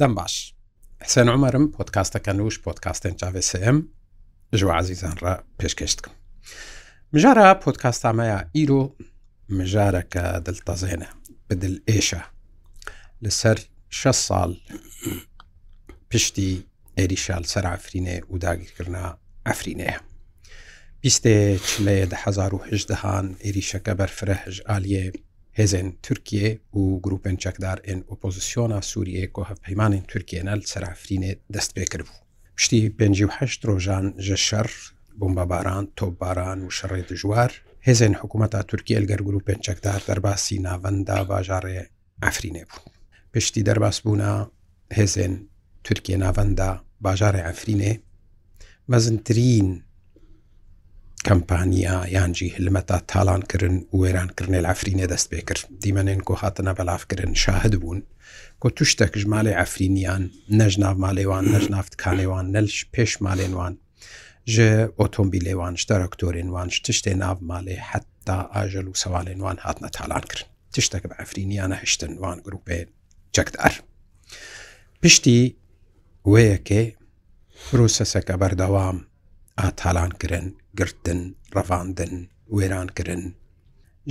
دەم باش حسێن عمەرم پۆتکاستەکە نووش پۆتکاستێن چاVCM ژوە عزیزانڕە پێشکەشتکم مژارە پۆتکاستامەیە ئیرۆ مژارەکە دڵتەزێنە بدل ئێشە لەسەر 6 ساڵ پشتی ئێریشال سەر ئافرینێ و داگیرکردنا ئەفرینەیە بیستێ چلێ 1970هان عێریشەکە بەرفرە هژ ئالیێ hêzên Türkiye û grupên çekdar ên opozisyona Sûriye ku hevpeymanên Türkiye'nel serafrînê dest pê kiribû. Piştî 5 rojan ji şer, bombabaran, topbaran û şerê dijwar, hêzên hikûmeta Türkiye elger grupên çekdar derbasî navenda bajarê Efrînê bû. Piştî derbas bûna hêzên Türkiye navenda bajarê Efrînê, mezintirîn کەمپانیا یانجی هلمەتا تاالانکردن وێرانکردنێ ئەفرینێ دەست پێ کرد دیمەنێن کۆ هاتنە بەلافکردن شاهد بوون کۆ توشتە کژمالێ ئەفرینیان نەژناو ماڵێوان نەژنافت کانێوان نەلش پێش مالێنوان ژە ئۆتۆمبیلێوان شتەرەکتۆرێنوان تشتێ ناو ماڵێ حتا ئاژەل و سەواالێنوان هاتنە تاالانکردن تشتەکە بە ئەفرینیانە هشتنوان گروپێ چەکدار پشتی وەیەکێ پرۆسەسەکە بەردەوام ئاتالانکردن گرتن ڕەڤاندن وێرانکردن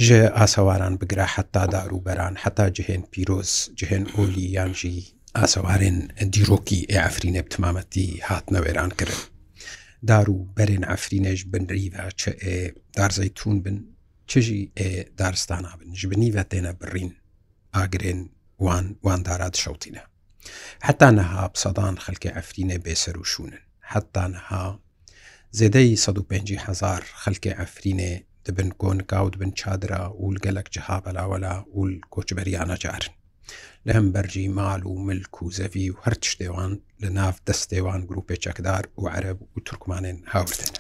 ژێ ئاسەواران بگرا حتا داروبەران حتا جهێن پیرۆز جهێن ئۆلی یانژی ئاسەوارێن دیرۆکی ئێعفرینە بتمامەتی هاتنە وێرانکردن دارو بەرێن ئەفرینێش بنریڤە چە ئێ دارزەی تون بن چژی ئێ دارستانە بن ژبنیڤە تێنە بڕین ئاگرێن وان واندارات شەوتینە حتا نەها سەدان خەلکی ئەفرینێ بێسەر و شوونن حتا نەها زێدەی 150هزار خەلکێ ئەفرینێ دەبن گۆنکاوت بن چادرا و گەلک جها بەلاوەلا و کۆچبەریانەجارن لە هەم بەرجی ماڵ و ملک و زەوی و هەر شتێوان لە ناف دەستێوان گروپێ چەکدار و عرب و تورکمانێن هاورتن.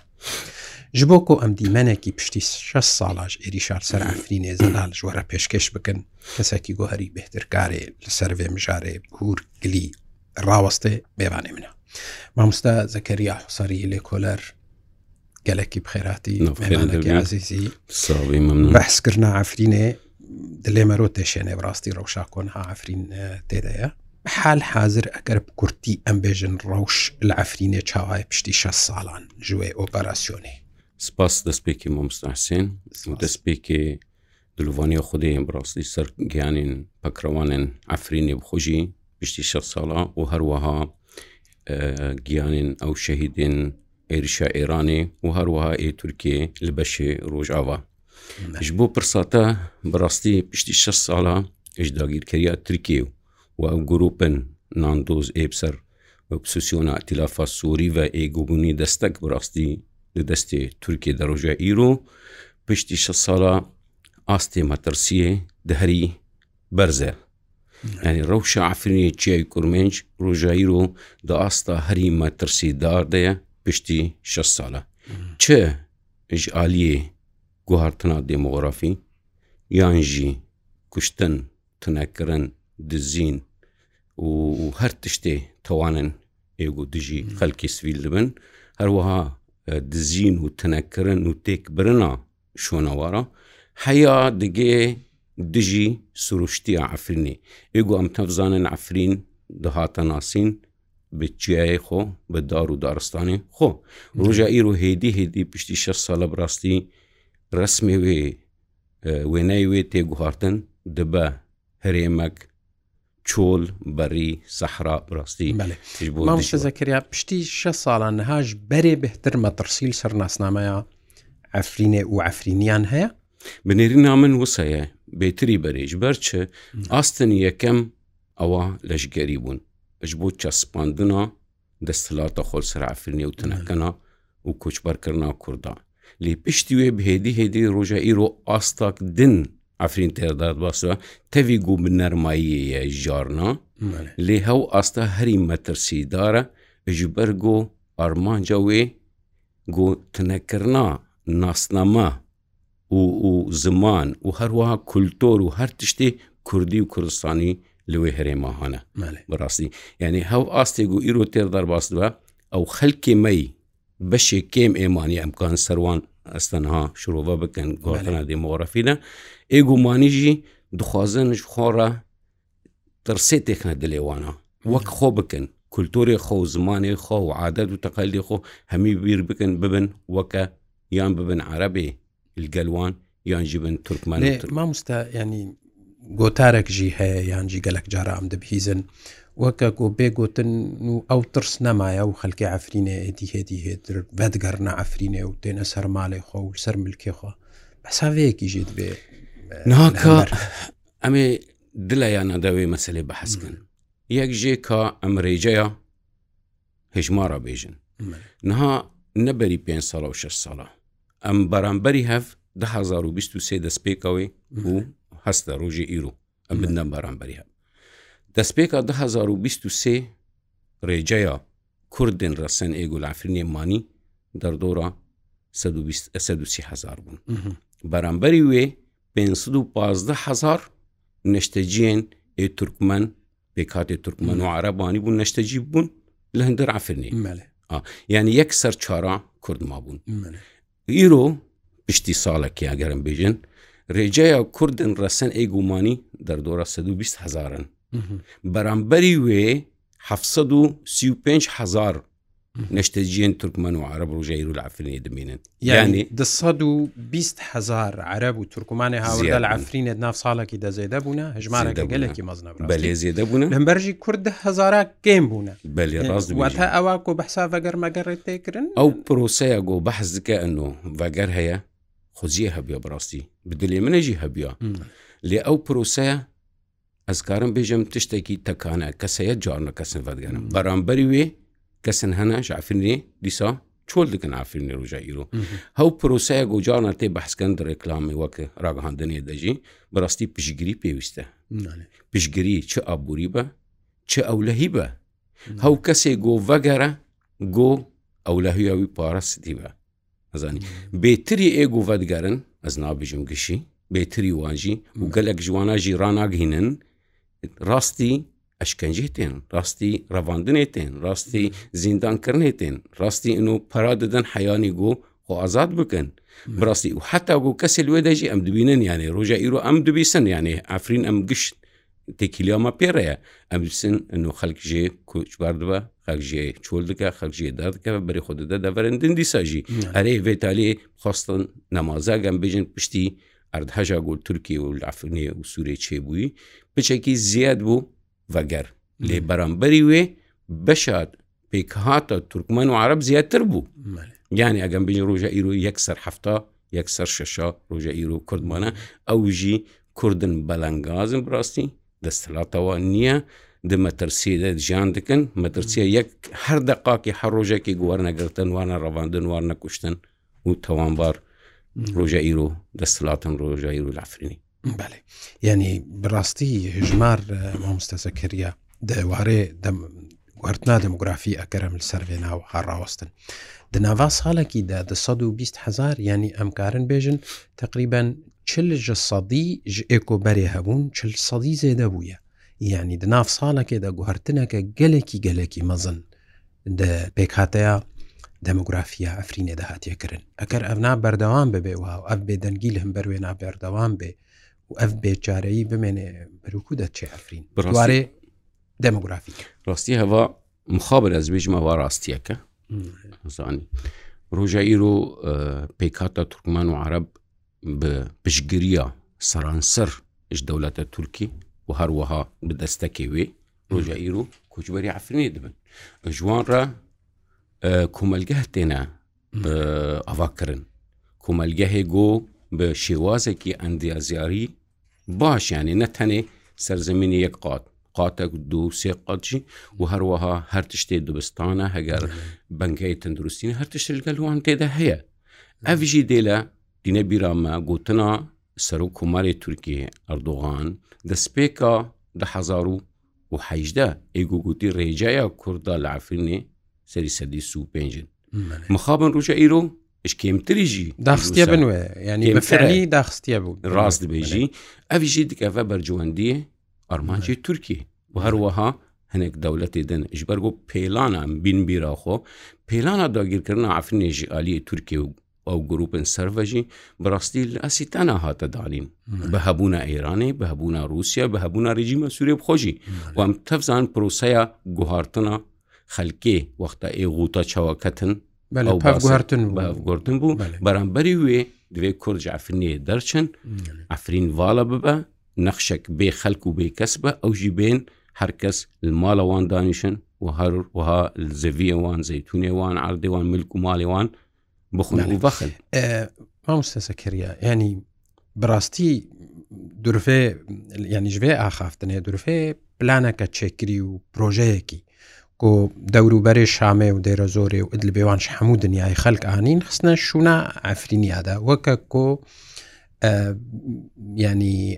ji bo ku em dîmenekî piştî şe salaj êrîşar ser Efrînê zelal ji were pêşkeş bikin kesekî guherî bêhtirkarê li ser vê mijarê hûr gilî rawastê mêvanê min e. Mamosta Zekeriya Husarî lêkoler گەلکی بخێراتی عزیزی بەحسکردنا ئافرینێ دلێمەرۆ تێشێنێ ڕاستی ڕەوشا کۆنها ئافرین تێدەیە حال حاضر ئەگەر کورتی ئەمبێژن ڕەوش لە ئەفرینێ چاوای پشتی 6 ساڵان ژێ ئۆپەراسسیۆنی سپاس دەستپێکی مۆمستاسێن دەستپێکی دلووانی خودی بڕاستی سەر گیانین پەکرەوانن ئەفرینێ بخۆژی پشتی 6 ساڵە و هەروەها گیانین ئەو شەهیدین عێریشا ئێرانێ و هەروەها ئێ تورکێ لە بەشێ ڕۆژاوا ش بۆ پرساتە بەڕاستی پشتی 6 ساڵە ئش داگیرکەریا ترکێ و ئەو گرروپن ناندۆز ئێبسەر پسوسیۆنا ئەتیلافا سووری و ئێگوبوونی دەستەک بڕاستی لە دەستێ تورکێ دەڕۆژە ئیرۆ پشتی 6 ساڵە ئاستێ مەترسیە دەهری بەرزە ینی ڕەوشە ئافرینی چیای کورمنج ڕۆژایی ڕۆ دا ئاستا هەری مەترسی داردەیە پشتی 6 ساله چه ژعالیێ گوهارتنا دموغرافی یان ژی کوشتن تنەکردن دزین و هەر تشتێ توانن ئێگو دژی خەلکی سویل دبن هەروەها دزین و تنەکردن و تێکبرنا شۆنەوارە هەیە دگێ دژی سروشتی ئەفرینی ئێگو ئەم تەفزانن ئەفرین دەهاتە ناسین بە چیای خۆ بە دار و دارستانی خۆ ڕۆژە ئیر و هێدی هێدی پشتی 6 سالە بڕاستی ڕسمێ وێ وێنای وێ تێگوهاتن دەبە هەرێمەک چۆل بەری سەحرا ڕاستی زەکریا پشتی 6 ساڵان نەهاش بەرێ بهتر مەترسیل سەرناسنامەیە ئەفرینێ و ئەفرینیان هەیە بنێری نامن وسەیە بێتری بەرێژ بەرچە ئاستن یەکەم ئەوە لەشگەری بوون ji bo çespandina destilata xol serafirnê û tinekena û koçberkirina Kurda. Lê piştî wê bi hêdî hêdî roja îro astak din Efrîn terdar bas tevî got bi nermayiyê ye jarna lê hew asta herî metirsîdar e ji ber got armanca wê got tinekirina nasnama û û ziman û herwiha kultor û her tiştê Kurdî û Kurdistanî لێ هەرێماهانە بەڕاستی یعنی هەو ئاستێک و ئیرۆ تێر دەرباست بە ئەو خەلکی مەی بەشێک کێم ئێمانی ئەمکان سەروان ئەستەنها شرۆڤە بکەن گۆتنە دێمۆڕەفیدە ئێگومانیژی دخوازنش خۆڕە ترسێ تێکنە دلێوانە وەک خۆ بکەن کولتوری خۆ زمانی خۆ و عادەت و تەقەلی خۆ هەمی بیر بکەن ببن وەکە یان ببن عربێ گەلوان یان جبن تورکمان مامۆستا ینی گۆتارێکژی هەیە یانجی گەلک جارە ئەم دەبهیزن وەکە گۆ بێگوتن و ئەو ترس نەمایە و خەلکی ئەفرینێ ئێدی هێدی هێتر بەدگەرنا ئەفرینێ و تێنە سەر ماڵی خۆ و سەر ملکێخوا بەساوەیەکی ژێت بێ ناکە ئەمێ دلایانە دەوێ مەسلێ بەحەسکن یەک ژێ کا ئەمرێجەیە هژمارە بێژن نها نەبەری پێ ساڵ و ش ساڵە ئەم بەرامبەری هەف 2023 دەستپێکەوەی و هەستە ڕۆژی ئیرو ئەم لەندەم بەرامبەری هەم دەستپێکە 2023 ڕێجەیە کوردن ڕەسەن ئێگولافرینێ مانی دەردۆرە هزار بوون بەرامبەری وێ 515هزار نشتەجیێن ئێ تورکمەن پێکاتێ تورکمەن و عربانی بوون نشتەجی بوون لە هەندر عفرنی یعنی یەک سەر چارە کوردما بوون ئیرۆ پشتی ساڵێکی ئەگەرم بێژن ڕێجەیە کوردن ڕەسەن ئەیگومانی دەردۆرە 120 هزارن بەرامبەری وێ 5 هزار نشتجیین تورکمن و عرب و ژیر و العفرینی دەبینن یعنی د 120 هزار عرب و تورکمانی هاوردە العفرینێت ناف ساڵێکی دەزێدە بوون هژمانەکە گەلێکی مەزنە بەێ زیێدە بوون لەمبەرژی کورد هزارە گەیم بوون بەێ ڕاست تا ئەوە کۆ بەحسا بەگەر مەگەڕێت تێکردن ئەو پرۆسەیە گۆ بەحز دکە ئەنۆ بەگەر هەیە خۆجیە هەبیە بڕاستی بدلێ منەژی هەبیە لێ ئەو پرۆسەیە ئەسکارم بێژم تشتێکی تەکانە کەسەیە جارنە کەسن بەدگەنم بەرامبەری وێ کەسن هەنا شعفرنێ دیسا چۆل دکن ئافرینێ ڕژە ئیرۆ هەو پرۆسەیە گۆجارە تێ بەحسکەند ڕێکلامی وەکە ڕاگەهاندنێ دەژی بەڕاستی پشگیری پێویستە پشگیری چه ئابووری بە چه ئەو لەهی بە هەو کەسێ گۆ ڤەگەرە گۆ ئەو لە هویاوی پارەستی بە ئەزانی بێتری ئێگو ڤەدگەرن ئەس نابژم گشی بێتری وانجی و گەلک جواناژی ڕناگهینن ڕاستی ئەشکنجی تێن ڕاستی ڕەواندنێ تێن ڕاستی زیندانکردێ تێن ڕاستی ئەن و پەرا دەدەن حیانی گۆ خۆ ئازاد بکەن بڕاستی و حتا گو کەسێ لێ دەژی ئەم دوبینن یانێ ڕۆژە ئیرۆ ئەم دوبیسن یانێ ئەفرین ئەم گشت تێکیلیامە پێڕەیە ئەمسن ئەن و خەکژێ کوچبار بە خەکژێ چۆل دکە خەکژێ دادکە بەری خۆدەدا دەڤەرندن دیساژی ئەرێ ڤێتالی خواستن نەمازاگەم بێژن پشتی ئەردهژا گۆل تورکیە و لافرنێ و سوورێ چێبووی بچێکی زیاد بوو ڤگەر لێ بەرامبەری وێ بەشات پێک هاتە تورکمان و عرب زیاتر بوو یانی ئەگەم بین ڕۆژە ئیرۆ یەکسەر هەفتە یەکسەر شەشە ڕۆژە ئیرۆ کوردمانە ئەو ژی کوردن بەلەنگازم بڕاستی دەستڵاتەوە نییە دمەترسیدە ژیان دکن مەترسیە یەک هەر دەقاکی هەڕۆژێکی گووەرنەگرتن وانە ڕەواندن وان نەکوشتن و تەوانبار ڕۆژە ئیر و دەستڵاتن ڕۆژە ئیر و لافرینی بەێ یعنی بڕاستی هژمار مامستەسە کردە دەوارێ وەرتنا دموگرافی ئەگەرم سەرێنا و هەڕاوەستن دناوا ساڵێکی دا 120 هزار ینی ئەمکارن بێژن تقریبان چل ji sedî ji êkoberê hebûn çil sedî zêde bûye yanî di nav salekê de guhertineke gelekî gelekî mezin de pêkhateya demografiya Efrînê de hatiye kirin Eker evna berdewan bebe ev bêdengî li himber wêna berdewan bê ev bêçareyî bimênê berûku de çê Efrîn Birwarê demografik Rastî heva mixabir ez bêjme va rastiyeke zanî Roja îro pêkata Turkman û Arab bi pişgiriya saransir ji dewleta Turkî û her wiha bi destekê wê roja îro koçberî Efrinê dibin. Ji re komelgeh têne avakirin. Komelgehê got bi şêwazekî endiyaziyarî baş yanî ne tenê serzeminî yek qat qatek dû sê qat jî û herwiha her tiştê dibistana heger bengeyê tendurustîn her tişt gel wan tê de heye. Ev jî dê le dîne bîra me gotina serok Kumarê Türkiye Erdoğan destpêka di hezar û û hejde êgogotî rêceya Kurda li Efrînê serî sedî sû pêncin. Mixabin rûja îro ji kêmtirî jî daxistiye bin we yanî daxistiye bû rast dibêjî ev jî dikeve bercwendiyê armancê Türkiye û her wiha hinek dewletê din ji ber got pêlana binbîra xwe pêlana dagirkirina Efrînê jî aliyê Türkiye û ئەو گروپن سەرڤژی بڕاستی لە ئەسی تەنا هاتە دانین بە هەبووە ئێرانێ بە هەبووە رووسیا بە هەبووە ڕژیمە سوورێ بخۆشی وام تەفزان پرۆسەیە گوهارتنە خەلکێ وەختە ئێ غوتە چاوەکەتن گرتن بوو بەرامبەری وێ دوێ کورج ئەفرینێ دەرچن ئەفرین واڵە ببە نەخشێک بێ خەلک و بێ کەس بە ئەوژی بێن هەرکەس ماڵەوان دانیشن و هەروها زەویەوان زەتونێوان ئاردێوان ملک و ماڵێوان بخون بخن مامۆستاسە کریا ینی بڕاستی دورفێ ینیژێ ئاخافتنێ دورفێ پلانەکە چێکری و پرۆژەیەکی کۆ دەوروبەرێ شامێ و دێرە زۆرێ و ئەدل بێوانش هەموو دنیای خەلک ئاین خستنە شونا ئەفرینیادا وەکە کۆ ینی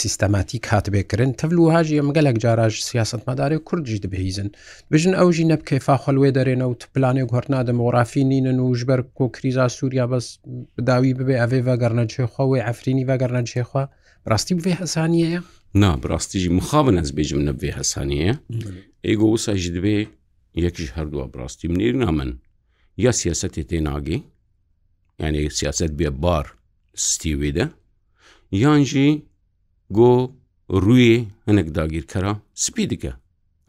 سیستەماتیک هاتبێکردن تەلوهاژیە مگەلێک جاراژ سیاست مادارێ کوردجی دبهیزن بژن ئەوژی نەبکەیفا خەلوێ دەرێنە و پلانێک هۆرنادەم و ڕافی نینن و ژبەر کۆ کریزا سووریا بەس بداوی ببێ ئەوێ ڤگەرنە چێخوا و ئەفرینی ڤگەرنە چێخوا ڕاستی بێ هەسانیەیە؟ نا ڕاستیژی مخابن ئەس بێژم نەبێ هەسانیەیە ئێگە وسەژ دبێ یەکیش هەردووە بڕاستی منێر نامن یا سیاست تێ ناگەی یعنی سیاست بێ بار ستیوێدە یانژی گۆ ڕووی هەنێک داگیرکەرا سپی دیکە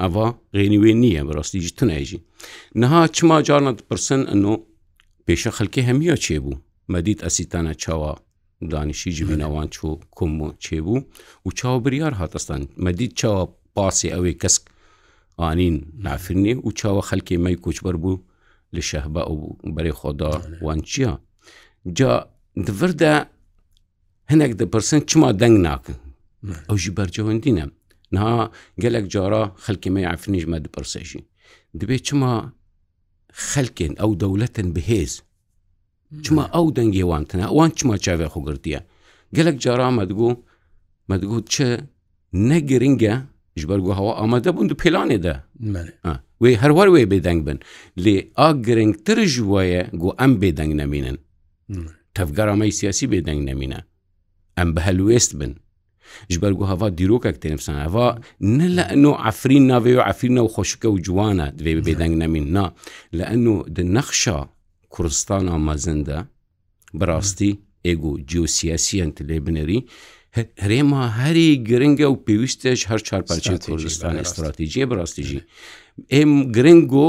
ئەوا غێنیوێ نییە بەڕاستیژ تنایژی نەها چما جارنت پرسن ئەنۆ پێشە خەلکی هەمیە چێبوو مەدیت ئەسیتانە چاوە دانیشی جبینەوان چۆ کۆم و چێبوو و چاو بریار هاتستان مەدید چاوە پاسی ئەوەی کەس ئانین نافرنی و چاوە خەلکی مەی کوچبەر بوو لە شەهبە و بەرێ خۆدا وان چییە جا Divirde hinek dipirsin çima deng nakin ew ji bercewendî ne niha gelek cara xelkê me efnî ji me dipirse jî dibê çima xelkên ew dewletin bihêz çima ew dengê wan tune wan çima çavê xu girtiye gelek cara me digû me digû çi ne giringe ji ber gu hewa amade bûn di pêlanê de wê herwar wê bêdeng bin lê a giringtir ji waye gu em bêdeng nemînin تەفگەڕامەی سیاسی بێدەنگ نەمینە ئەم بە هەلوێست بن ژبەرگو هەوا دیرۆکەک تێنفسان هەوا نە لە ئەن و ئەفرین ناوێ و ئەفرینە و خۆشکە و جوانە دوێ بێدەنگ نەمین نا لە ئەن و نەخشا کوردستان ئامازندە بەڕاستی ئێگو جیوسیاسیەن لێ بنەری هەرێما هەری گرنگە و پێویستش هەر چارپەرچین کوردستان استراتیژیە بەڕاستیژی ئێم گرنگ و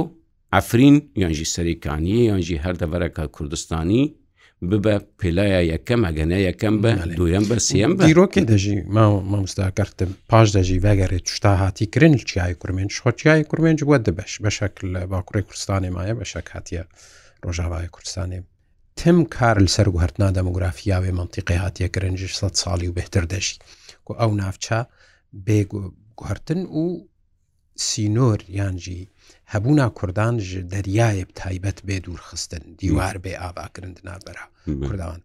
ئەفرین یانجی سەریکانیە یانجی هەردەبەرەکە کوردستانی ببە پلایە یەکەم ئەگەنە یەکەم بە دوێن بە سیم بەیرۆکێ دەژی مامۆستاکەتم پاش دەژی بەگەڕێت شتا هاتی کرن چیای کورمێن خۆچیای کورمێنج وە دەبش بە شکل لە باکوڕی کوردستانی مایە بە شک هااتە ڕۆژاوای کوردستانی تم کار لەسەر و هەرتنا دەموگرافیاوێ منتیقی هااتە گرنجش 100 ساڵی و بهتر دەژی ئەو ناوچە بێ گوهرتن و سینۆر یانجی هەبوونا کوردان دەریایە تایبەت بێ دوورخستن دیوار بێ ئاواکردن نابرا کوردان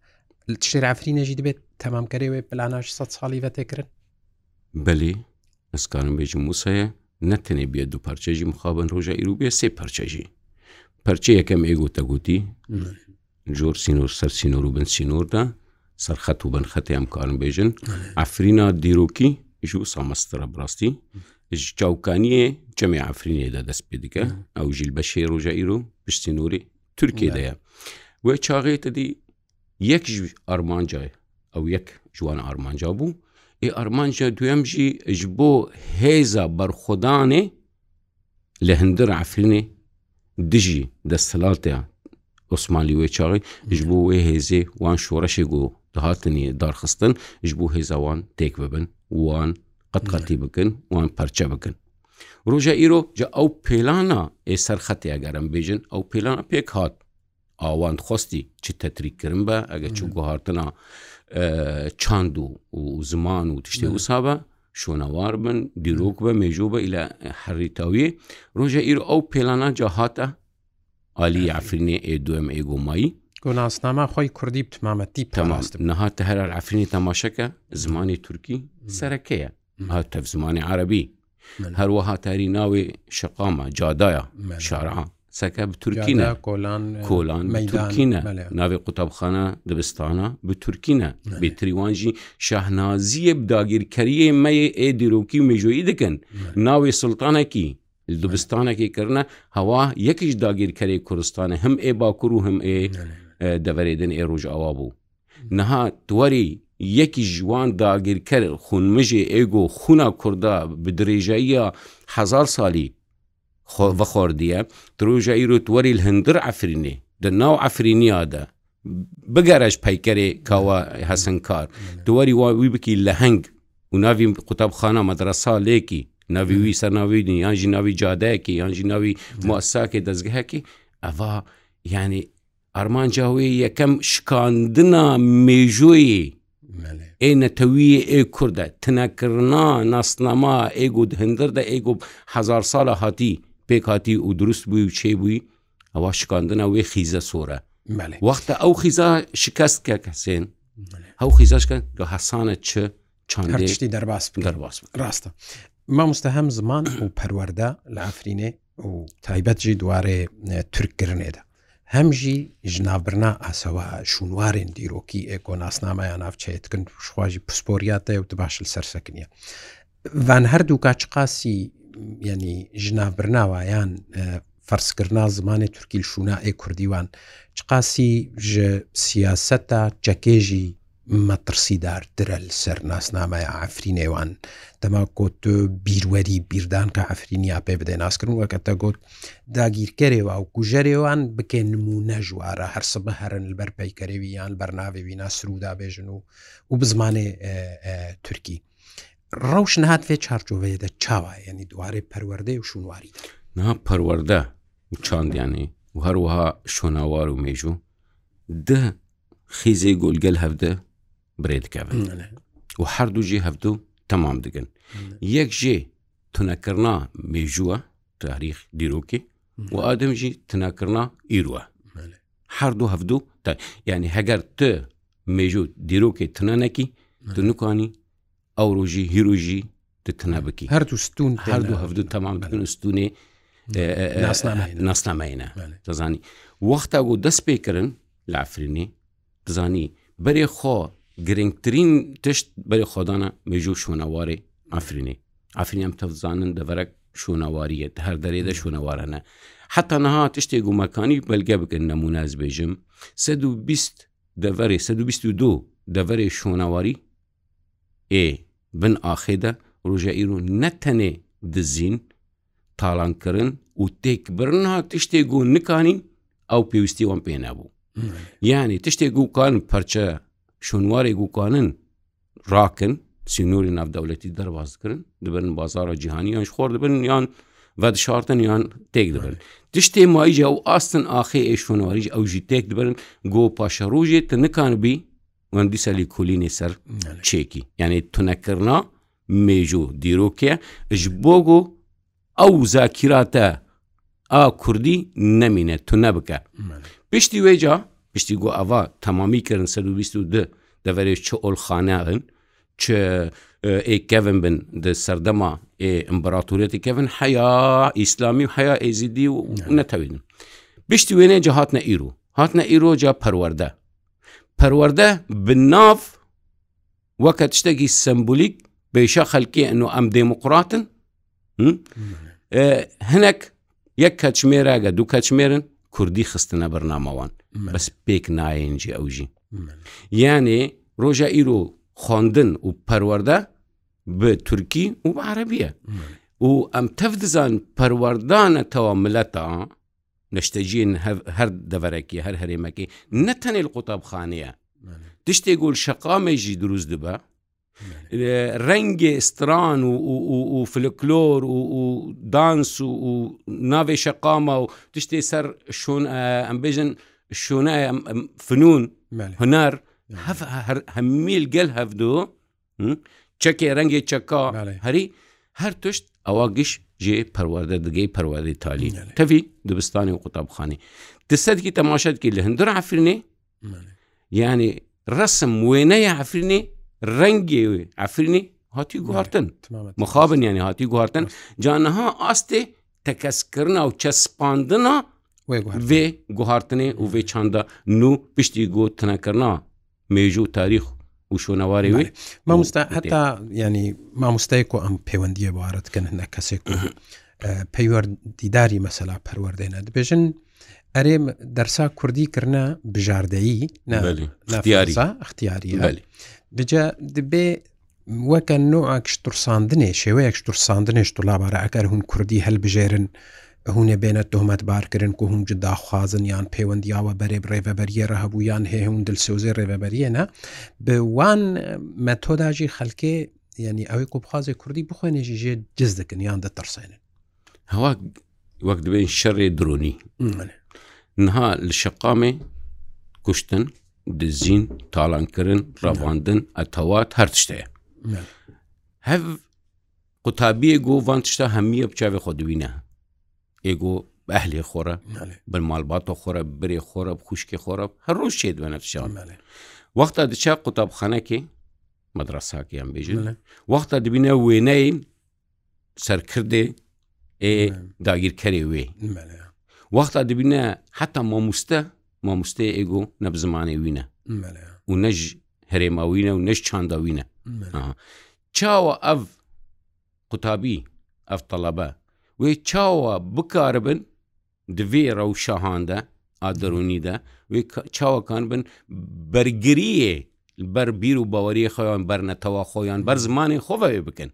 شێرافری نەژی دەبێت تەمامکەێوێ پلاناش 100 ساڵی بەتێکردن بەلی ئەسکانم بێژی موسەیە نەتەنێ بێت دوو پارچێژی مخابن ڕۆژە ئیروبێ سێ پەرچێژی پەرچە یەکەم ئێگوتەگوتی جۆر سینۆر سەر سینۆر و بن سینۆردا سەرخەت و بنخەتی ئەم کارم بێژن ئەفرینا دیرۆکی ژ و سامەسترە بڕاستی چاوکانیە جەمی ئافرینێدا دەست پێ دیکە ئەو ژیل بە شێ ڕۆژەئیر و پشتی نووری تورکێدەیە وێ چاغێتەدی یەک ئەرمانجای ئەو یەک جوانە ئارمانجا بوو ئێ ئەرمانجا دوێمژی ژ بۆ هێزە بەرخۆدانێ لە هەندر ئافرینێ دژی دەستەلاتەیە عسممالی وێ چاغی ژ بۆ وێ هێزێ وان شۆڕەشێک و دەهاتنی دارخستن ژ بۆ هێزاوان تێک ببن وان قەتقەتی بکن وان پەرچە بکن ڕۆژە ئیرۆ جە ئەو پێلانە ئێ سەرخەتیا گەرم بێژن ئەو پێلانە پێک هات ئاوان خۆستی چ تەتریکردن بە ئەگە چوو گوهارتنا چاند و و زمان و تشتی وسابە شۆنەوار بن دیرۆک بە مێژوو بە ئیلا حەریتەوی ڕۆژە ئیر ئەو پێلانە جا هاتە عالی یافرینێ ئێ دوم ئێگۆمایی گۆناسنامە خۆی کوردی بتمامەتی تەماست نەهاتە هەر ئەفرینی تەماشەکە زمانی تورکی سەرەکەیە هاتەف زمانی عربی هەروەها تاری ناوی شقامە جادایە شارعان سەکە بتورکینە کۆلان کۆلان تورکینە ناوێ قوتابخانە دەبستانە بتورکینە بێتریوانژی شەهنازیە بداگیرکەریە مەیە ئێ دیرۆکی مێژۆیی دەکەن ناوێ سلتانەکی دبستانێکی کردە هەوا یەکیش داگیرکەری کوردستانە هەم ئێ باکوور و هەم ئێ دەبەرێدن ئێ ڕۆژ ئاوا بوو نەها دووەری یەکی ژوان داگیرکەر خونمژێ ئێگۆ خونا کووردا bi dirêjayiya hezar salî ve xordiye Diroja îro werî hindir Efrînê di nav Efrîniya de bigereş peykerê kawa hesinkar Tu werî wa wî bikî leheng û navî qutabxana medresa lêkî navî wî sernavîdî yan jî navî cadeyekî yan jî navî muassakê dezgehekî eva yanî ئەرمانجاوی یەکەم شکاندنا مێژۆیی ئێنەتەوی ئێ کووردە تنەکردنا ناستنەما ئێگو هەندردە ئێگو هزار ساە هاتی پێک هاتی و دروست بووی و چێ بووی ئەوە شکاندنە وێ خیزە سۆرە وەختە ئەو خیزا شکست کە کەسێن ئەو خیزاشکە گە حەسانە چ چندشتی دەرباس دەرباس ڕاستە مامۆستا هەم زمان و پەروەەردە لە ئەفرینێ و تایبەتجی دوارێ ترکگرنێدا هەمژی ژنابرنا ئاسەوە شوونوارێن دیرۆکی ئێکۆناسنامەیە ناوچێتکن شخواژی پسپۆریاتە وت باشل سەرسەکنیە. وان هەردوو کاچقاسی ینی ژنابرناوایان فەرسکردنا زمانی تورکیل شونا ئێ کوردیوان چقاسی ژ سیاسەتە جەکێژی مەترسیدارترە سەر ناسنامای ئافرینێوان دەما کۆت بیروەری بیردان کە ئەفرینیا پێ بدەی ناسکردن وەکە تە گوت داگیرکەرێەوە و کوژەرێوان بکەن نمونە ژوارە هەرسە بە هەرن لەبەر پەیکەرەوی یان بەرناوێوی ناسرودا بێژن و و بزمانێ تورکی ڕەوشن هاتێ چارچۆوەیەدە چاوە ینی دوارێ پەروەەردە و شونواری نها پەروەەردە چاندیانی و هەروەها شۆناوار و مێژوو ده خیزەی گۆلگەل هەفتە برێ دکەون و هەردوو ژێ هەفتوو تەمام دگن یەک ژێ تونەکردنا مێژووە تاریخ دیرۆکی و ئادەمژی تناکردنا ئیروە هەردوو هەفتوو تا ینی هەگەر ت مێژوو دیرۆکی تەنەکی تو نکانی ئەو ڕۆژی هیرۆژی تتنە بکی هەردوو ستون هەردوو هەفتوو تەمام بکن ستونێ ناستامەینە دەزانی وەختە بۆ دەست پێکردن لافرینی دزانی بەرێ خۆ گرنگترین تشت بەری خۆدانە مێژوو شوونەواری ئافرینی ئافرین ئەم تەفزانن دەبەرە شوونەواریە هەر دەرێدە شوونەوارانە حتا نەها تشتێک گومەکانی بەلگە بکەن نەموناز بێژم 120 دەڤێ 122 دەڤێ شوونەواری ئێ بن ئاخێدا ڕۆژە ئیر و نەتەنێ دزین تاڵانکردن و تێک برنها تشتێک و نکانین ئەو پێویستی وەم پێ نەبوو یعنی تشتێک وکان پەرچە شوێنواری گوکانن ڕاکن سینوری ناودەولەتی دەواازکردن دەبن بازارە جیهانیان خۆر دەبن یان ڤدشارتن یان تێک دەبن تشتێ مایجا و ئاستن ئاخێ ئێشوەواریش ئەو ژی تێک دەبن گۆ پاشە ڕۆژێ تە نکانبی وەندی سەلی کولینێ سەر چێکی یعنی تونەکردنا مێژ و دیرۆکێ ژ بۆ گۆ ئەو زاکیراتە ئا کوردی نەمینە تو نەبکە پشتی وێجا پشتی گو ئەوا تەمامی کردن 1922 دەوەێ چ ئۆلخانەن چ ئێکەن بن سەردەما ئمپراتورەتی کەن حیا ئیسلامی و حیا ئێزیدی و نەتەوێنم بشتی وێنێ جە هاتنە ئیرو هاتنە ئیرۆجا پەروەەردە پەروەەردە بناف وەکە شتێکی سمبولیک بێشە خەلکی ئەن و ئەم دێموقراتن هەنێک یەک کەچمێراگە دوو کەچمێرن کوردی خستنە بەرنامەوان بەس پێک نایەنجی ئەوژی یانێ ڕۆژە ئیرۆ خوندن و پەروەەردە بە تورکی و عربیە و ئەم تەف دزان پەروەردانەتەوە ملەتە نشتەجین هەر دەڤەرەکی هەر هەرێمەکەی نەتەنێ قوتابخانەیە تشتێک گل شەقامێژی دروست دبە ڕەنگێ ئستران و فلکلۆر و دانس و ناوێ شەقامە و تشتێ سەر شۆن ئەمبێژن الشونايه فنون مالي. هنار هف هەمیل گەل هەفتو چەکێ ڕەنگی چەکا هەری هەر توشت ئەوە گشت جێ پەروەدە دگەی پەروەدەی تالی تەوی دبستانی و قوتابخانی دەسەدکی تەماشەتکی لە هەندر عفرێ ینی ڕسم وێنەیە عفرێ ڕەنگێ عفرێ هاتی گوهارتن مخابن ینی هاتی گوهارتن جانەها ئاستێ تەکەسکردنا و چەسپاندنا vê guhartinê û vê çanda nû piştî got tinekirna mêj û tarîx û şonewarê wê mamosta heta yanî mamostayek ku em pêwendiye baret dikin hinek kesek peywerdîdarî mesela perwerdeyne dibêjin erê dersa Kurdî kirine bijardeyî ixtiyarî Dice dibê weke noa kiştursandinê şêweyek ştursandinê ştulabare eker hûn Kurdî helbijêrin هوونێ بێنە تۆمەت بارکردن و هەم جداخوازن یان پەیوەندیاوە بەرێب ڕێبەبەریێرە هەبوو یان هەیە هەم دلسۆزی ڕێبەبەریەنە بوان مەتۆداژی خەلکێ یعنی ئەوەی کۆبخوازی کوردی بخوێنێژی ژێ جز دەکەن یان دەتەرسێنن هەوا وەک دەبێن شەڕێ درۆنی نها لە شقامێ کوشتن دزین تاالانکردن ڕەواندن ئەتەوات هەر شتەیە هەف قوتابیە گۆڤان شتا هەمیە بچاوێ خۆ دوینە ئێگۆ بەهلێ خۆرە بمالباتە خۆرە برێ خۆرە خوشکی خۆرە هەر ڕۆژ شێ دوێنەشان وەختا دچا قوتابخانەکێ مدرساکیان بێژن وەختا دبینە وێنەی سەرکردێ ئێ داگیرکەێ وێ وەختا دبینە حتا مامۆستە مامۆستێ ئێگۆ نەب زمانی وینە و نەژ هەرێماوینە و نەش چانداوینە چاوە ئەف قوتابی ئەف تەڵەبە وێ چاوە بکاربن دوێ ڕەو شەهاندە ئادرونیدا وێ چاوەکان بن بەرگریە بەربیر و باوەریە خۆیان بەرنەتەوە خۆیان بەر زمانی خۆڤێ بکەن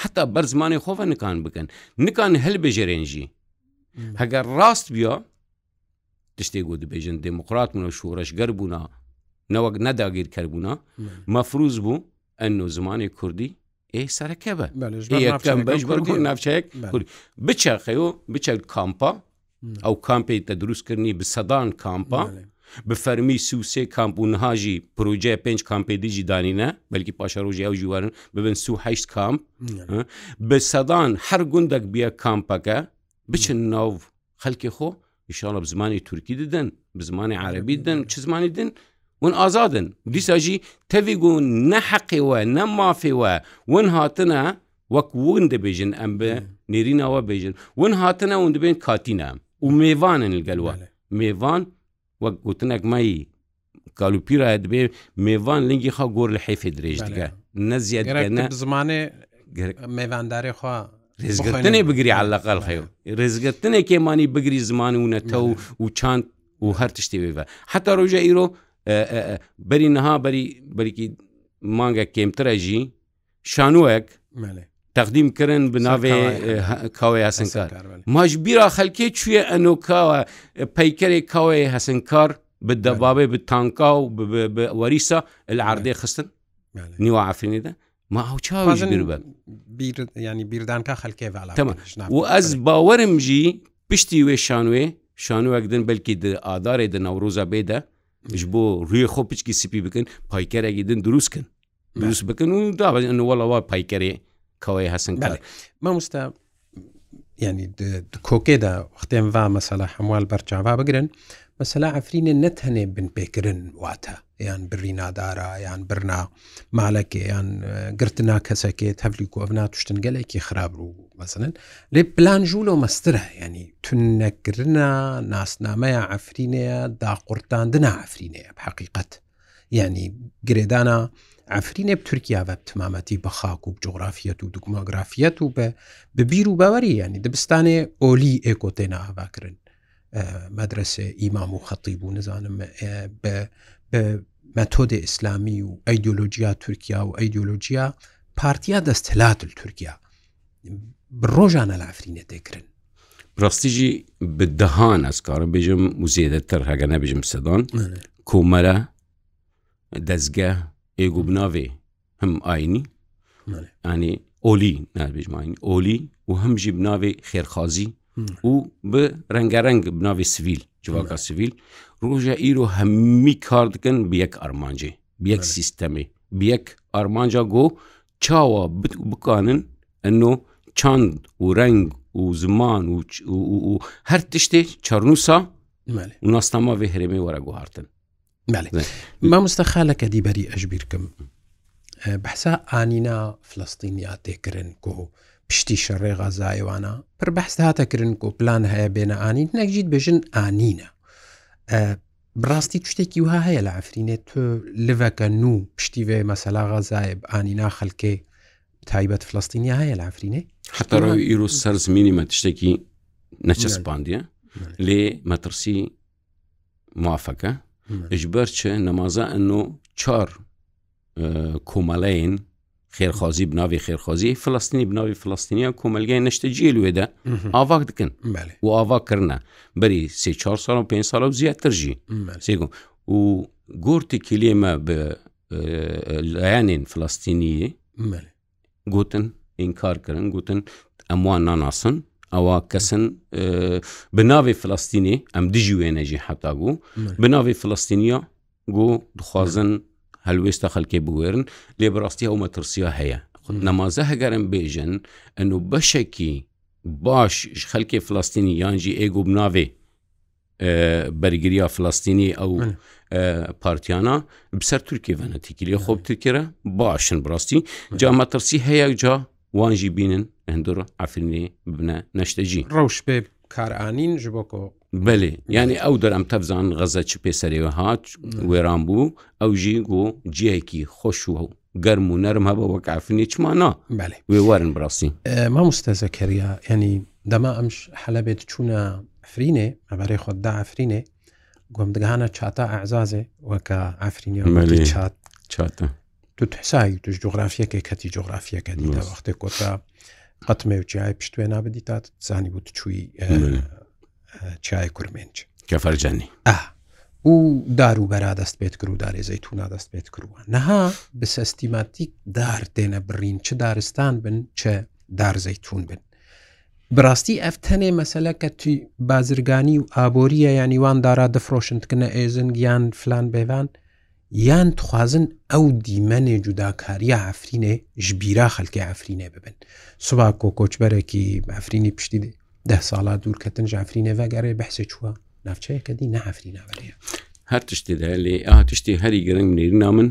حتا بەر زمانی خۆڤە نکان بکەن نکان هەلبژێرێنژی هەگەر ڕاست بیا تشتێک گو دبێژن دموکرات منە شوورەشگەر بوونا نەوەک نەداگیر کردبوونا مەفروز بوو ئەن و زمانی کوردی ئێسەرەکە بە یەکەم بەش بەرگون ناوچەیەک بچەخەی و بچە کامپا ئەو کامپی تە دروستکردنی بە سەدان کامپا بە فەرمی سووسێ کامپونهاژی پروۆژێ پێنج کامپیدیجی دانینە بەلکی پاشەڕۆژی ئەو ژوارن ببن سوهشت کامپ بە سەدان هەر گوندێک بیە کامپەکە بچن ناو خەلکی خۆ ئیشاڵە زمانی تورکی ددن بە زمانی عربی دن چ زمانی دن ون ئازادن دیساژی تەوی و نەحەقیەوە نەمافیەوە ون هاتنە وەک ون دەبێژن ئەم بە نێرینەوە بێژن ون هاتنە ون دەبێن کاتینە و میێوانن لەگەلوە میێوان وەک گوتنەک مایی کالوپیرە دەبێ میێوان لنگی خا گۆر لە حیفێ درێژ دیگە نەزیاد زمانێ میێوانداری خوا ڕێزگەتنێ بگری علاقل خەو ڕێزگەتنێک کێمانی بگری زمان و نەتە و و چاند و هەر تشتێ بێ حتا ڕۆژە ئیرۆ بەری نەها بەری بەریکی مانگە کێمترە ژی شانوەک تەقدیم کردن بناوێ کاوێ هەسنکار ماش بیرا خەلکێ چویە ئەنۆکاوە پەیکەرێک کاوێ هەسنکار بدەبابێ بە تانکا و وەریسا العردێ خستن نیوە عفرینێدا ما ئەو چاوەژ بن ینی بیردانکە خەلکێ و ئەس باوەرم ژی پشتی وێ شانوێ شانوەک دن بەلکی ئادارێ دە ناوڕۆزە بێدە ژ بۆ ڕووی خۆ پچکی سیپی بکەن پایکەرێکی دن دروستکن دروست بکەن و دابەن وڵەوە پایکەرێ کەوەی هەسن کار مامۆستا ینی کۆکێدا وختێن وا مەسەلا هەموال بەرچاوا بگرن مەسەلا ئەفرینێ نەتەنێ بن پێکردن واتە یان بری نادارە یان برنا مالەکێ یان گرتنا کەسەکێ هەفلی کۆڤنا توشتن گەلێکی خراپ و مەسنن لێ پلان ژوول و مەسترە ینی تونەکردە ناسنامەیە ئەفرینەیە داقورتاندنا ئەفرینەیە حقیقت ینی گرێدانە ئەفرین ب تورکیاوە تمامەتی بە خاک و جۆگرافیەت و دوکمۆگرافیەت و بە ببیر و باوەری ینی دەبستانێ ئۆلی ئێکۆتێنا ئاواکردن مەدرسێ ئیمام و خەتی بوو نزانم مەتۆدی ئیسلامی و ئەیدۆلۆژیا تورکیا و ئەیدۆلۆژیا پارتیا دەستهلاتل تورکیا ڕۆژانە لافرینە تێکردن ڕاستیژی بدەهان ئەسکارە بێژم موزیێدەتر هەگە نەبێژم سەدان کۆمەرە دەستگە ئێگو بناوێ هەم ئاینی ئەێ ئۆلی نابێژماین ئۆلی و هەمژی بناوێ خێرخوازی و bi rengereng bi navê sivîl civaka sivîl roja îro hemî kar dikin bi yek armancê bi yek sîstemê bi yek armanca go çawa bit û bikanin enno çand û reng û ziman û her tiştê çarnûsa û nastama vê herêmê were guhartin مامۆستا خالەکە دیبەری ئەشبیرکەم بەسا ئانینا فلستینیا تێکردن کۆ پشتی شەڕێ غەزایوانە پر بەست هاتەکردن کۆ پلان هەیە بێنە ئانین نەگیت بێژن ئانینە بڕاستی شتێکی وها هەیە لە ئەفرینێت تۆ لڤەکە نو پشتیێ مەسەلا غەزایب ئانینا خەلکێ تایبەت فلستینیا هەیە لە ئەفرینێ حتەڕەوە ئیرو سەرزمینی مە تشتێکی نەچەسپاندیە لێ مەترسی موافەکە ji ber çi nemaza enno çar komeleyên خێرخوازی بناوی خێرخوازی فلستینی بناوی فلستینیان کۆمەلگای نشتەجیل وێدا ئاواک دکن و ئاواکردە بەری سێ 4 سال و 5 سال و زیاترژی سێگوم و گرتی کلێمە بە لایەنین فلستینیە گوتن ئینکارکردن گوتن ئەموان ناناسن ئەوە کەسن بناوی فلستینی ئەم دژی وێنەژی حتا بوو بناوی فلستینیا گو دخوازن هەلوێستا خەلکێ بگوێرن لێ بەڕاستی ئەو مەترسیا هەیە نەمازە هەگەرم بێژن ئەن و بەشێکی باش خەلکی فلستینی یانجی ئێگو بناوێ بەرگریا فلستینی ئەو پارتیانە بسەر تورکی ڤەنەتیکی لێ خۆب تکرە باشن بڕاستی جا مەترسی هەیە جا وانجی بینن هەندور ئافرینی بنە نەشتەجی ڕەوش پێ کارانین ji بۆ کۆ بلێ ینی ئەو دەرم تەبزان غەزە چ پێسەرێوە هات وێران بوو ئەو ژی گۆ جیەکی خۆش و گەرم و نەرم هەبە وە کافنی چمانە وێ وەرن بڕاستی ما مستەزە کەریا ینی دەما ئەمش حەلەبێت چوونە ئەفرینێ ئەبارەی خۆتدا ئەفرینێ گۆم دگانە چاتە ئازازێ وەکە ئەفرینی چات چاتە تو تحسایی توش جغرافیەکێک کەتی جغرافیەکە دیدا وەختێک کۆتا قەتمێ و چای پشتێ نابدی تا زانی بوو چووی چای کورمێنج کەفەرجانی و دار و بەرا دەست پێت کرد و دارێزەی تو نادەست پێت کرووە نەها بسەستیماتیک دار دێنە بڕین چه دارستان بن چه دارزەی تون بن براستی ئەف تەنێ مەسەلە کە توی بازرگانی و ئابۆریە یانیوان دارا دەفرۆشنکردنە ئێزنگ یان فلان بێوان یان توخوازن ئەو دیمەنێ جوداکاریە ئافرینێ ژبیرا خەلکی ئافرینێ ببن سوبا کۆکۆچبەرێکی ئەفرینی پشتی ده ساڵا دوور کە تنج ئافرینێ ڤگەڕێ بەحسێ چووە ناوچەیەکە دی نەهافری ناوەرەیە هەر تشتێدا لێ ئا تشتی هەری گەرنگ نێرینا من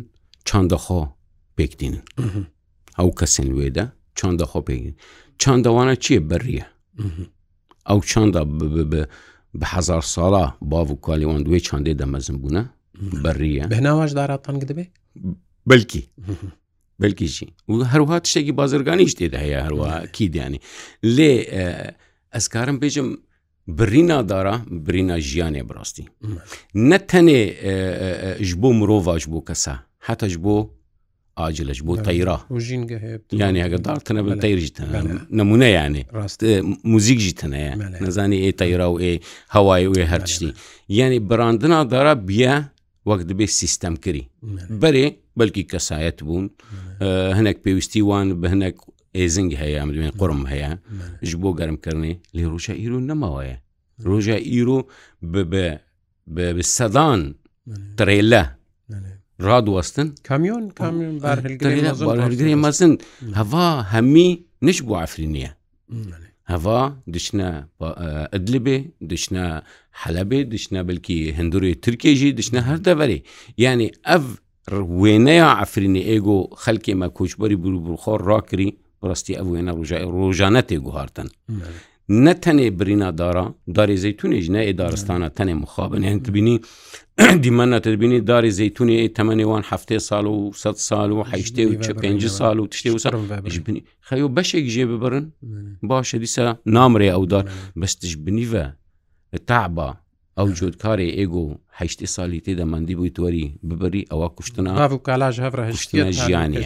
چندەخۆ پێکدینن ئەو کەسن وێدا چندەخۆ پێگین چندەوانە چیە بەڕیە ئەو چندا بە هزار ساڵا باو و کالیوان دوێ چندێ دەمەزم بوونە بەڕیە بەناواش داراتان دەبێ بەلکی بەلکیشی و هەروها تشتێکی بازرگانیش تێدا هەیە هەروە کیدیانی لێ ئەسکارم بێژم برینادارە برینا ژیانێ بڕاستی نەتەنێ ji بۆ مرۆڤاش بۆ کەسە هەتەش بۆ ئاجلش بۆ تەیرا یانی ئەگەدار تەنە بە تەیرژ نمونە یانێ موزیکژی تەنەیە نەزانی ئێ تەیرا و ئێ هەوای وێ هەرشتی یعنی براندنا دارا بیە وەک دەبێت سیستەم کردی بەرێ بەلکی کەسایەت بوون هەنێک پێویستی وان بە هەنێک ئێزنگ هەیە دوێن قڕم هەیە ژ بۆ گەرمکردنی لێ ڕۆژە ئیرو نەماوەیە ڕۆژە ئیرو سەدان ترێلە ڕادوەستن کامیۆن کامیۆنگری مەزن هەوا هەمی نش بۆ ئافرینیە هەوا دشنە ئەدلبێ دشنە حەلەبێ دشنە بلکی هەندوری ترکێژی دشنە هەردەبەری ینی ئەف وێنەیە ئەفرینی ئێگۆ خەلکێمە کۆچبەری بروبرخۆر ڕاکری ڕاستی ئەو وێنە ڕژای ڕۆژانە تێگوهارتن. نه tenê birîna dara darê zeytunê ji ne ê daristana tenê mixabin hin tibînî dîmena tibînî darê zeytunê ê temenê wan heftê sal û se sal û heştê û pêncî sal û tiştê û ji binî xeyo beşek jê bibirin baş e dîsa namrê ew dar bes tij binî ve taba ئەو جۆتکارێ ئێگۆ هەشتی ساڵی تێدەمەندی بووی توەری ببری ئەوە کوشتنا کالاژ هەڕهشتە ژیانی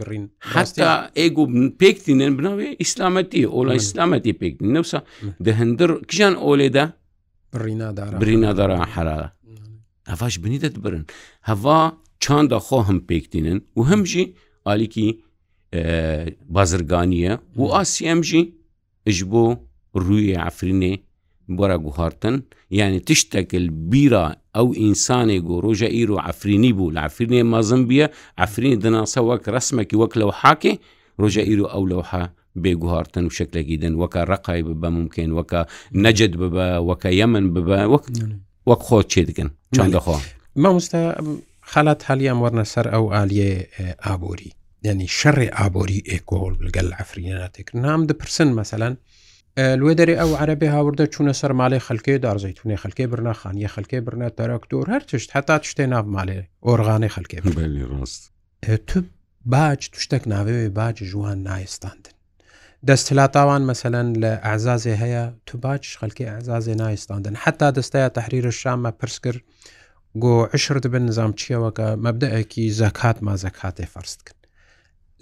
بڕین هەستا ئێگو پێکتینێن بناوێ ئیسلامەتی ئۆلا ئیسلامەتی پێکتین نەوسا دەهندر کژان ئۆلێدا برینادارا حرارە ئەفاش بنیدەت برن هەوا چاندا خۆ هەم پێکتینن و هەمژی ئالیکی بازرگانیە و ئاسیەمژی ژ بۆ ڕووی عفرینێ بۆرە گوهارتن یعنی تشتێکل بیرە ئەو ئینسانی گۆ ڕۆژە ئیر و ئەفرینی بوو لە ئەفرینێ مەزم بیە ئەفرینی دناسە وەک ڕسمێکی وەک لەو حاکێ ڕۆژە ئیر و ئەو لەوها بێگوهارتن و شکلێکی دن وەکە ڕقای ببە ممکن وەکە نەجد ببە وەکە یەمن ببە وەک خۆت چێ دکن چندەخۆ مامۆستا خالات هەلیان وەرنە سەر ئەو ئالیێ ئابووری یعنی شەڕێ ئابووری ئێکۆل لەگەل ئەفرینەتێک نام دەپرسن مەسەلاەن لێ دەری ئەو عەربی هاوردە چوونە سەرماڵی خەلکەی دارزەیتونێ خەلکەی برناخانیە خەلکەی برنە تەرەکتۆر هەر تشت هەتا شتێ ناومالێ ئۆرغانی خەلکێ ڕاست تو باج توشتێک ناوێ باج جوان نایستاندن دەستلاتاوان مەسەەن لە ئازازێ هەیە تو باش خەلکی ئازازێ نایستاندن حتا دەستەیە تحریرە شامە پرس کرد گۆ عشر دبن نظام چیەوەکە مەبدەکی زەکات ما زەکاتێ فەرستکن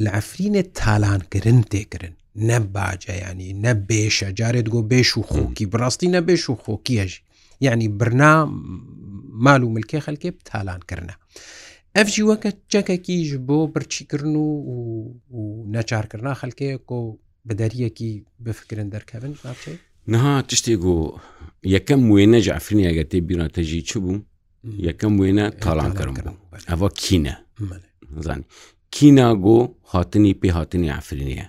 لە ئەفرینێ تالانگرن تێگرن نە باجەیانی نە بێشە جارێت گۆ بێش و خۆکی بڕاستی نە بێش و خۆکیەژ یعنی برنا مال و ملکێ خەلکێ تالانکردە ئەفجی وەکە چەکەکیش بۆ بچیکردن و و نەچارکردنا خەلکەیە کۆ بەدەریەکی بفکردن دەرکەبن ناچێت نها تشتێک گۆ یەکەم وێنە جعفرین ئەگەتێ بیراتەژی چ بوو یەکەم وێنە تاڵانکەم ئەوە کینە زانانی کیناگۆ هاتنی پێ هاتنی ئافرینە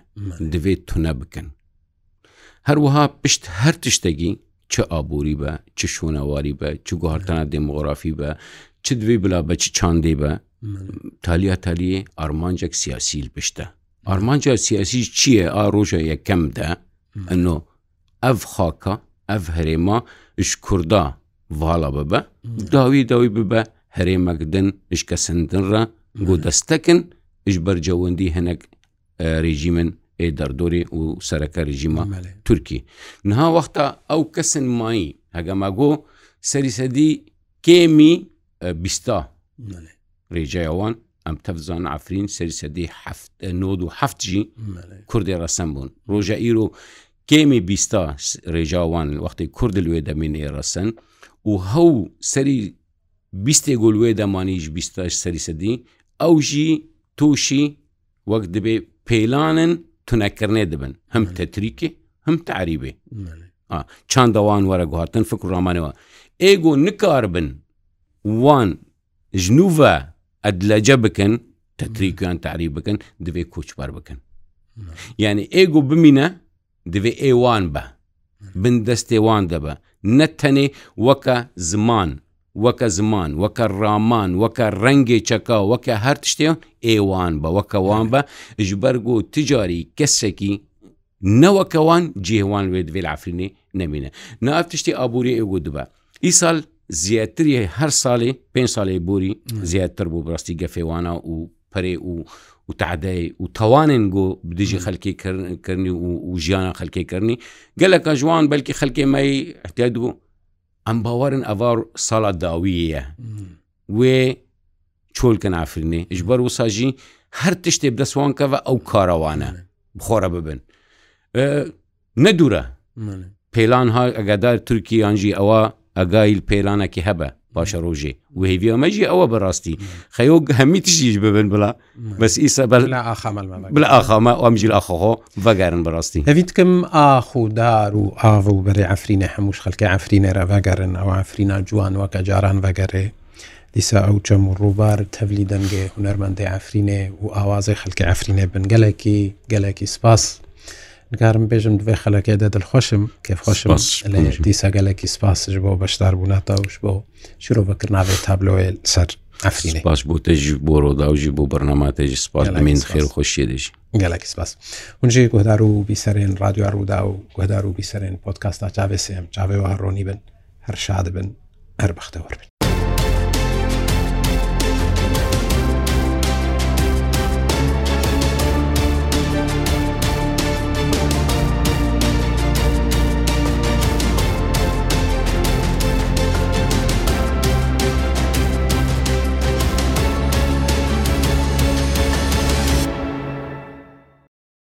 دەوێت تونە بکەن هەروەها پشت هەر تشتێکی چه ئابووری بە چ شوونەواری بە چ گوهارتانە دموغرافی بە چ دوێ بلا بە چ چاندێ بە تالیا تالیێ ئارمانجێک سیاسیل پشتە ئارمانجا سیاسی چییە ئا ڕۆژە یەکەمدا ئەنۆ ئەف خاکە ئەف هەرێما ش کووردا vala bibe dawî dawî bibe herêmek din ji kesindinre got destekin iş bercewendî hinek rejîmin ê derdorê û sereke rejîma Tirkî. Niha wexta ew kesin mayî hegema got serî sedî kêmî bîsta rêjeya wan em tevzan Efrîn serî sedî nod û heft jî Kurdê resem bûn. Roja îro kêmî bîsta rêja wan wextê Kurd wê demînê resen û hew serî bîstê golê demanî ji bîsta serî sedî ew jî تووشی وەک دەبێ پەیلانن تونەکردێ دەبن هەم تەتریکی هەم تعریبێ چندەوان وەرە گوهاتن فکر ڕامانەوە ئێگۆ نکار بن وان ژنوڤە ئەدلەجە بکەن تەتریکیان تعری بکەن دەبێ کۆچبار بکەن یعنی ئێگو بمینە دەبێ ئێوان بە بن دەستێوان دەبە نەتەنێ وەکە زمان وەکە زمان وەکە ڕامان وەکە ڕەنگێ چەکا وەکە هەر شتێ ئێوان بە وەکەوان بە ژبەرگ و تجاری کەسێکی نەوەکەوان جێوان وێ دوێ عفرینێ نەمینە نافتشتی ئابووری ئێگو دبە ئیسال زیاتری هەر ساڵێ پێ ساڵێ بوری زیاتر بوو بڕاستی گەفێوانە و پەرێ و و تعدای و توانن گو بدیجی خەکی کردنی و ژیانە خەکێکردنی گەلەکە جوان بەلکی خەکێ مای احتیاد بوو ئەم باوەرن ئەڤار ساڵا داویە وێ چۆلکە نافرنێ ژبەر و ساژی هەر تشتێ دەسوانکەەوە ئەو کارەوانە بخۆرە ببن نەدورە پێلان ها ئەگەدار تورکی یانجی ئەوە ئەگایل پێلانەکی هەبە باشە ڕۆژێ وهێوی ئەمەژی ئەوە بەڕاستی خەیۆ هەمی تشیش ببن بڵا بەس ئیسە بە بلا ئاخامە ئەمجیل ئاخۆ بەگارن بەڕاستی هەویتکەم ئاخودار و ئاو و بەێ ئەفرینە هەمووش خەلکە ئەفرینەرە بەگەرن ئەو ئەفرینا جوان وەکە جاران بەگەڕێ دیسا ئەو چەم و ڕووبار تەولی دەنگێ هوەرمەندی ئەفرینێ و ئاوازی خەلکە ئەفرینێ بن گەلێکی گەلێکی سپاس نگارم بێژم دوێ خەلەکێ دە دڵخۆشم کێفخۆشم لە دیسەگەلێکی سپاسش بۆ بەشدار بووناتەوش بۆ شرۆڤەکرد ناوێت تابلۆێ سەر ئەفرین باش بۆ تێژ بۆ ڕۆداوژی بۆ بەرنەماتێژی سپاس ئەمین خێر خۆشیە دێژی گەلکی سپاس اونجی گۆدار و بیسەرێن رادیۆ ڕوودا و گۆدار و بیسەرێن پۆتکاستا چاوێسێم چاوێەوە هەڕۆنی بن هەر شاد بن هەر بەختەوە بن